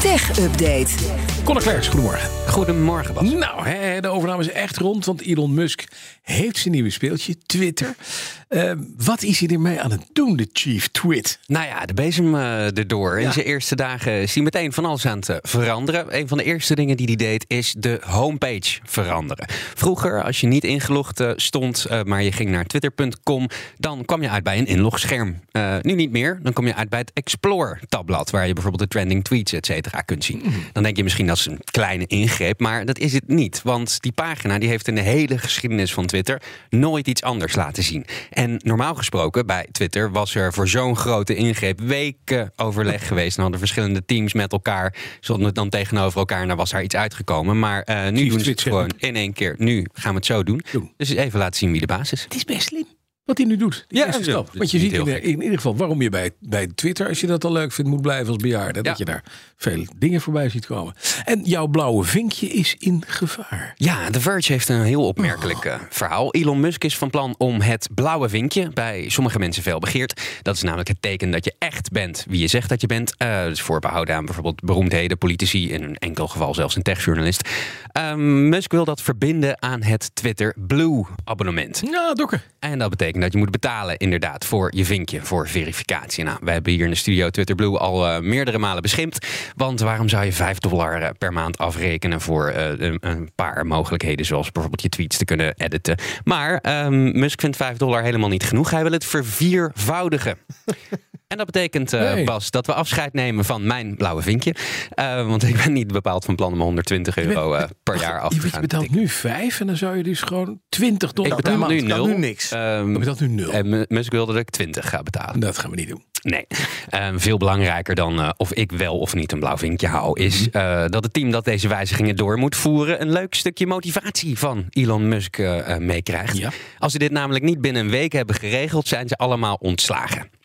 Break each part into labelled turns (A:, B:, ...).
A: Tech Update.
B: Conor Klerks, goedemorgen.
C: Goedemorgen, Bas.
B: Nou, hè, de overname is echt rond, want Elon Musk heeft zijn nieuwe speeltje, Twitter. Uh, wat is hij ermee aan het doen, de chief twit?
C: Nou ja, de bezem uh, erdoor. In zijn eerste dagen is hij meteen van alles aan het uh, veranderen. Een van de eerste dingen die hij deed is de homepage veranderen. Vroeger, als je niet ingelogd uh, stond, maar je ging naar twitter.com, dan kwam je uit bij een inlogscherm. nu niet meer, dan kom je uit bij het Explore-tabblad, waar je bijvoorbeeld de trending tweets, et kunt zien. Mm. Dan denk je misschien dat is een kleine ingreep, maar dat is het niet. Want die pagina die heeft in de hele geschiedenis van Twitter nooit iets anders laten zien. En normaal gesproken bij Twitter was er voor zo'n grote ingreep weken overleg geweest. En hadden verschillende teams met elkaar. Stonden dan tegenover elkaar en daar was daar iets uitgekomen. Maar uh, nu doen ze het gewoon in één keer. Nu gaan we het zo doen. doen. Dus even laten zien wie de baas is.
B: Het is best slim wat hij nu doet. Die ja, stap. Want je ziet in, in, ieder geval waarom je bij, bij Twitter, als je dat al leuk vindt, moet blijven als bejaarde. Dat je daar veel dingen voorbij ziet komen. En jouw blauwe vinkje is in gevaar.
C: Ja, The Verge heeft een heel opmerkelijk oh. verhaal. Elon Musk is van plan om het blauwe vinkje, bij sommige mensen veel begeerd. Dat is namelijk het teken dat je echt bent wie je zegt dat je bent. Uh, dus voorbehouden aan bijvoorbeeld beroemdheden, politici, in een enkel geval zelfs een techjournalist. Um, Musk wil dat verbinden aan het Twitter Blue abonnement.
B: Ja, dokken.
C: En dat betekent dat je moet betalen inderdaad voor je vinkje, voor verificatie. Nou, we hebben hier in de studio Twitter Blue al uh, meerdere malen beschimpt. Want waarom zou je 5 dollar eh, per maand afrekenen voor uh, een, paar mogelijkheden, zoals bijvoorbeeld je tweets te kunnen editen. Maar um, Musk vindt 5 dollar helemaal niet genoeg. Hij wil het verviervoudigen. En dat betekent, uh, nee. Bas, dat we afscheid nemen van mijn blauwe vinkje. Uh, want ik ben niet bepaald van plan om 120 euro uh, per jaar af te gaan.
B: Je betaalt nu 5 en dan zou je dus gewoon 20 dollar
C: ik betaal
B: nu
C: nul.
B: nu niks. Um, je betaalt nu nul.
C: En Musk wilde dat ik 20 ga betalen.
B: Dat gaan we niet doen.
C: Nee. Um, veel belangrijker dan of ik wel of niet een blauw vinkje hou, is -hmm. dat het team dat deze wijzigingen door moet voeren een leuk stukje motivatie van Elon Musk meekrijgt. Ja. Als ze dit namelijk niet binnen een week hebben geregeld, zijn ze allemaal ontslagen.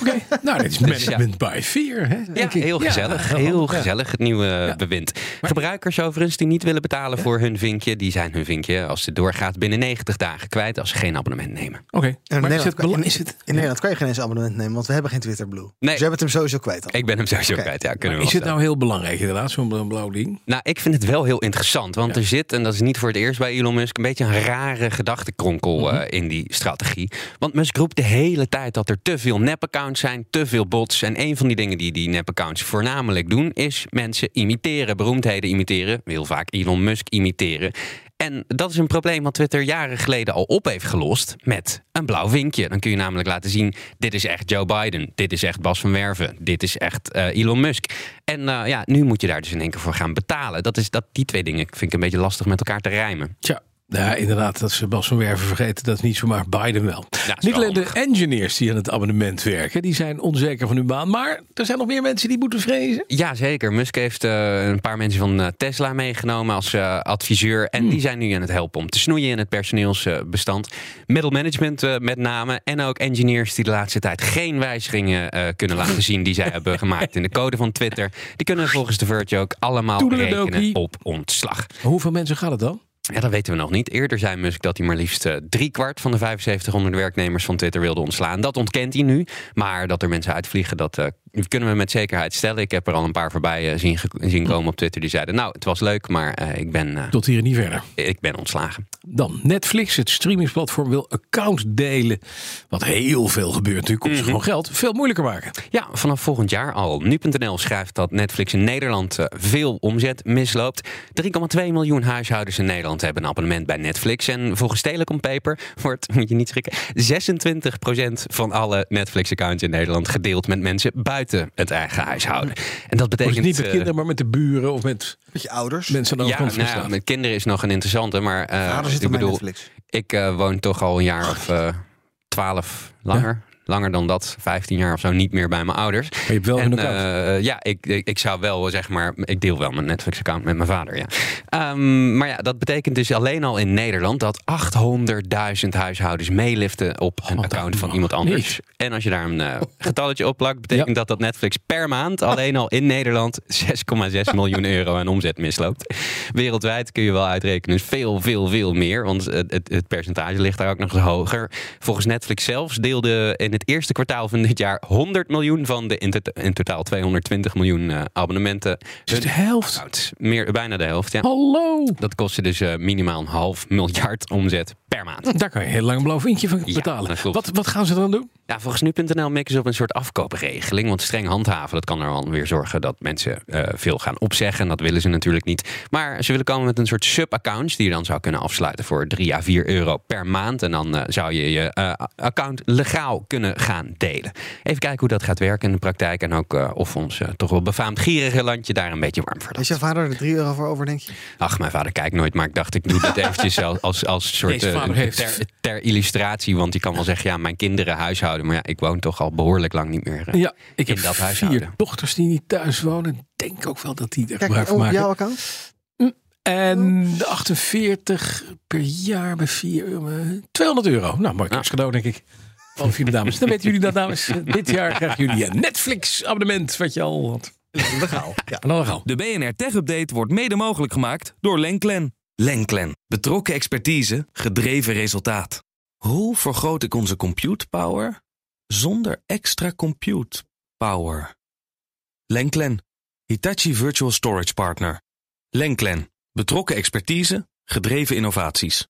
B: Oké, okay. nou, dit is management by fear. Hè,
C: ja, heel gezellig. Ja, heel gezellig, het nieuwe ja. bewind. Maar, Gebruikers overigens die niet willen betalen voor hun vinkje, die zijn hun vinkje, als het doorgaat, binnen 90 dagen kwijt als ze geen abonnement nemen.
B: Oké, okay.
D: in, Nederland, is het, in Nederland kan je geen eens abonnement nemen, want we hebben geen Twitter Blue. Nee. Dus je hebt hem sowieso kwijt dan.
C: Ik ben hem sowieso okay. kwijt, ja. Kunnen we
B: is het nou heel belangrijk inderdaad, zo'n blauw ding?
C: Nou, ik vind het wel heel interessant, want er zit, en dat is niet voor het eerst bij Elon Musk, een beetje een rare gedachtenkronkel mm -hmm. uh, in die strategie. Want Musk roept de hele tijd dat er te veel nep-accounts zijn, te veel bots. En een van die dingen die die nep-accounts voornamelijk doen, is mensen imiteren, beroemdheden imiteren. Heel vaak Elon Musk imiteren. En dat is een probleem wat Twitter jaren geleden al op heeft gelost met een blauw vinkje. Dan kun je namelijk laten zien: dit is echt Joe Biden, dit is echt Bas van Werven, dit is echt uh, Elon Musk. En uh, ja, nu moet je daar dus in één keer voor gaan betalen. Dat is dat die twee dingen vind ik een beetje lastig met elkaar te rijmen.
B: Tja. Ja, inderdaad, dat ze Bas van Werven vergeten. Dat is niet zomaar Biden wel. Ja, niet alleen de engineers die aan het abonnement werken, die zijn onzeker van hun baan. Maar er zijn nog meer mensen die moeten vrezen.
C: Ja, zeker. Musk heeft uh, een paar mensen van uh, Tesla meegenomen als uh, adviseur. En hmm. die zijn nu aan het helpen om te snoeien in het personeelsbestand. Middle management met name. En ook engineers die de laatste tijd geen wijzigingen kunnen laten zien die zij hebben gemaakt in de code van Twitter. Die kunnen volgens de Verge ook allemaal rekenen op ontslag.
B: Hoeveel mensen gaat het dan?
C: Ja, dat weten we nog niet. Eerder zei Musk dat hij maar liefst uh, drie kwart van de 7500 werknemers van Twitter wilde ontslaan. Dat ontkent hij nu. Maar dat er mensen uitvliegen, dat kunnen we met zekerheid stellen. Ik heb er al een paar voorbij uh, zien, zien komen op Twitter. Die zeiden, nou, het was leuk, maar ik ben...
B: Tot hier niet verder.
C: Ik ben ontslagen.
B: Dan Netflix, het streamingsplatform, wil accounts delen. Wat heel veel gebeurt natuurlijk. Kost mm -hmm. gewoon geld. Veel moeilijker maken.
C: Ja, vanaf volgend jaar al. Nu.nl schrijft dat Netflix in Nederland veel omzet misloopt. 3,2 miljoen huishoudens in Nederland hebben een abonnement bij Netflix. En volgens Telecom Paper wordt, moet je niet schrikken, 26% van alle Netflix-accounts in Nederland gedeeld met mensen buiten het eigen huishouden. En dat betekent.
B: niet met kinderen, maar met de buren of met,
D: met je ouders.
B: Mensen aan de
C: ja, nou ja, met kinderen is nog een interessante, maar
D: uh, ik bedoel,
C: ik uh, woon toch al een jaar of twaalf langer. Langer dan dat, 15 jaar of zo, niet meer bij mijn ouders.
B: Maar je hebt wel
C: en,
B: een account.
C: ja, ik, ik, ik, zou wel zeg maar, ik deel wel mijn Netflix-account met mijn vader. Ja. Um, maar ja, dat betekent dus alleen al in Nederland dat 800.000 huishoudens meeliften op een account van iemand anders. En als je daar een uh, getalletje op plakt, betekent dat dat Netflix per maand alleen al in Nederland 6,6 miljoen euro aan omzet misloopt. Wereldwijd kun je wel uitrekenen, veel, veel, veel meer. Want het, het, het percentage ligt daar ook nog eens hoger. Volgens Netflix zelfs deelde in het eerste kwartaal van dit jaar 100 miljoen van de in, in totaal 220 miljoen uh, abonnementen.
B: Dus de helft?
C: Meer, bijna de helft, ja.
B: Hallo!
C: Dat kostte dus uh, minimaal een half miljard omzet per maand.
B: Daar kan je heel lang een blauw vinkje van betalen. wat, wat gaan ze dan doen?
C: Ja, volgens nu.nl mikken ze op een soort afkoopregeling. Want streng handhaven, dat kan er wel weer zorgen dat mensen uh, veel gaan opzeggen. En dat willen ze natuurlijk niet. Maar ze willen komen met een soort sub-accounts die je dan zou kunnen afsluiten voor 3 à 4 euro per maand. En dan zou je je account legaal kunnen gaan delen. Even kijken hoe dat gaat werken in de praktijk. En ook of ons toch wel befaamd gierige landje daar een beetje warm voor
D: Is jouw vader er 3 euro voor over, denk je?
C: Ach, mijn vader kijkt nooit. Maar ik dacht, ik doe dit eventjes als, als, als soort ter, ter, illustratie. Want die kan wel zeggen, ja, mijn kinderen huishouden. Maar ja, ik woon toch al behoorlijk lang niet meer
B: ja, ik
C: in
B: heb
C: dat huishouden.
B: vier dochters die niet thuis wonen. Ik denk ook wel dat die er
D: Kijk,
B: gebruik van
D: op
B: maken.
D: jouw account?
B: En de 48 per jaar bij 4 euro. 200 euro. Nou, mooi kerstcadeau, denk ik. Van jullie dames. Dan weten jullie dat, dames. Dit jaar krijgen jullie een Netflix-abonnement. Wat je al had.
D: Legaal.
B: Ja, legaal.
E: De BNR Tech Update wordt mede mogelijk gemaakt door Lenklen. Lenklen. Betrokken expertise, gedreven resultaat. Hoe vergroot ik onze compute power zonder extra compute power? Lenklen. Hitachi Virtual Storage Partner. Lenklen. Betrokken expertise, gedreven innovaties.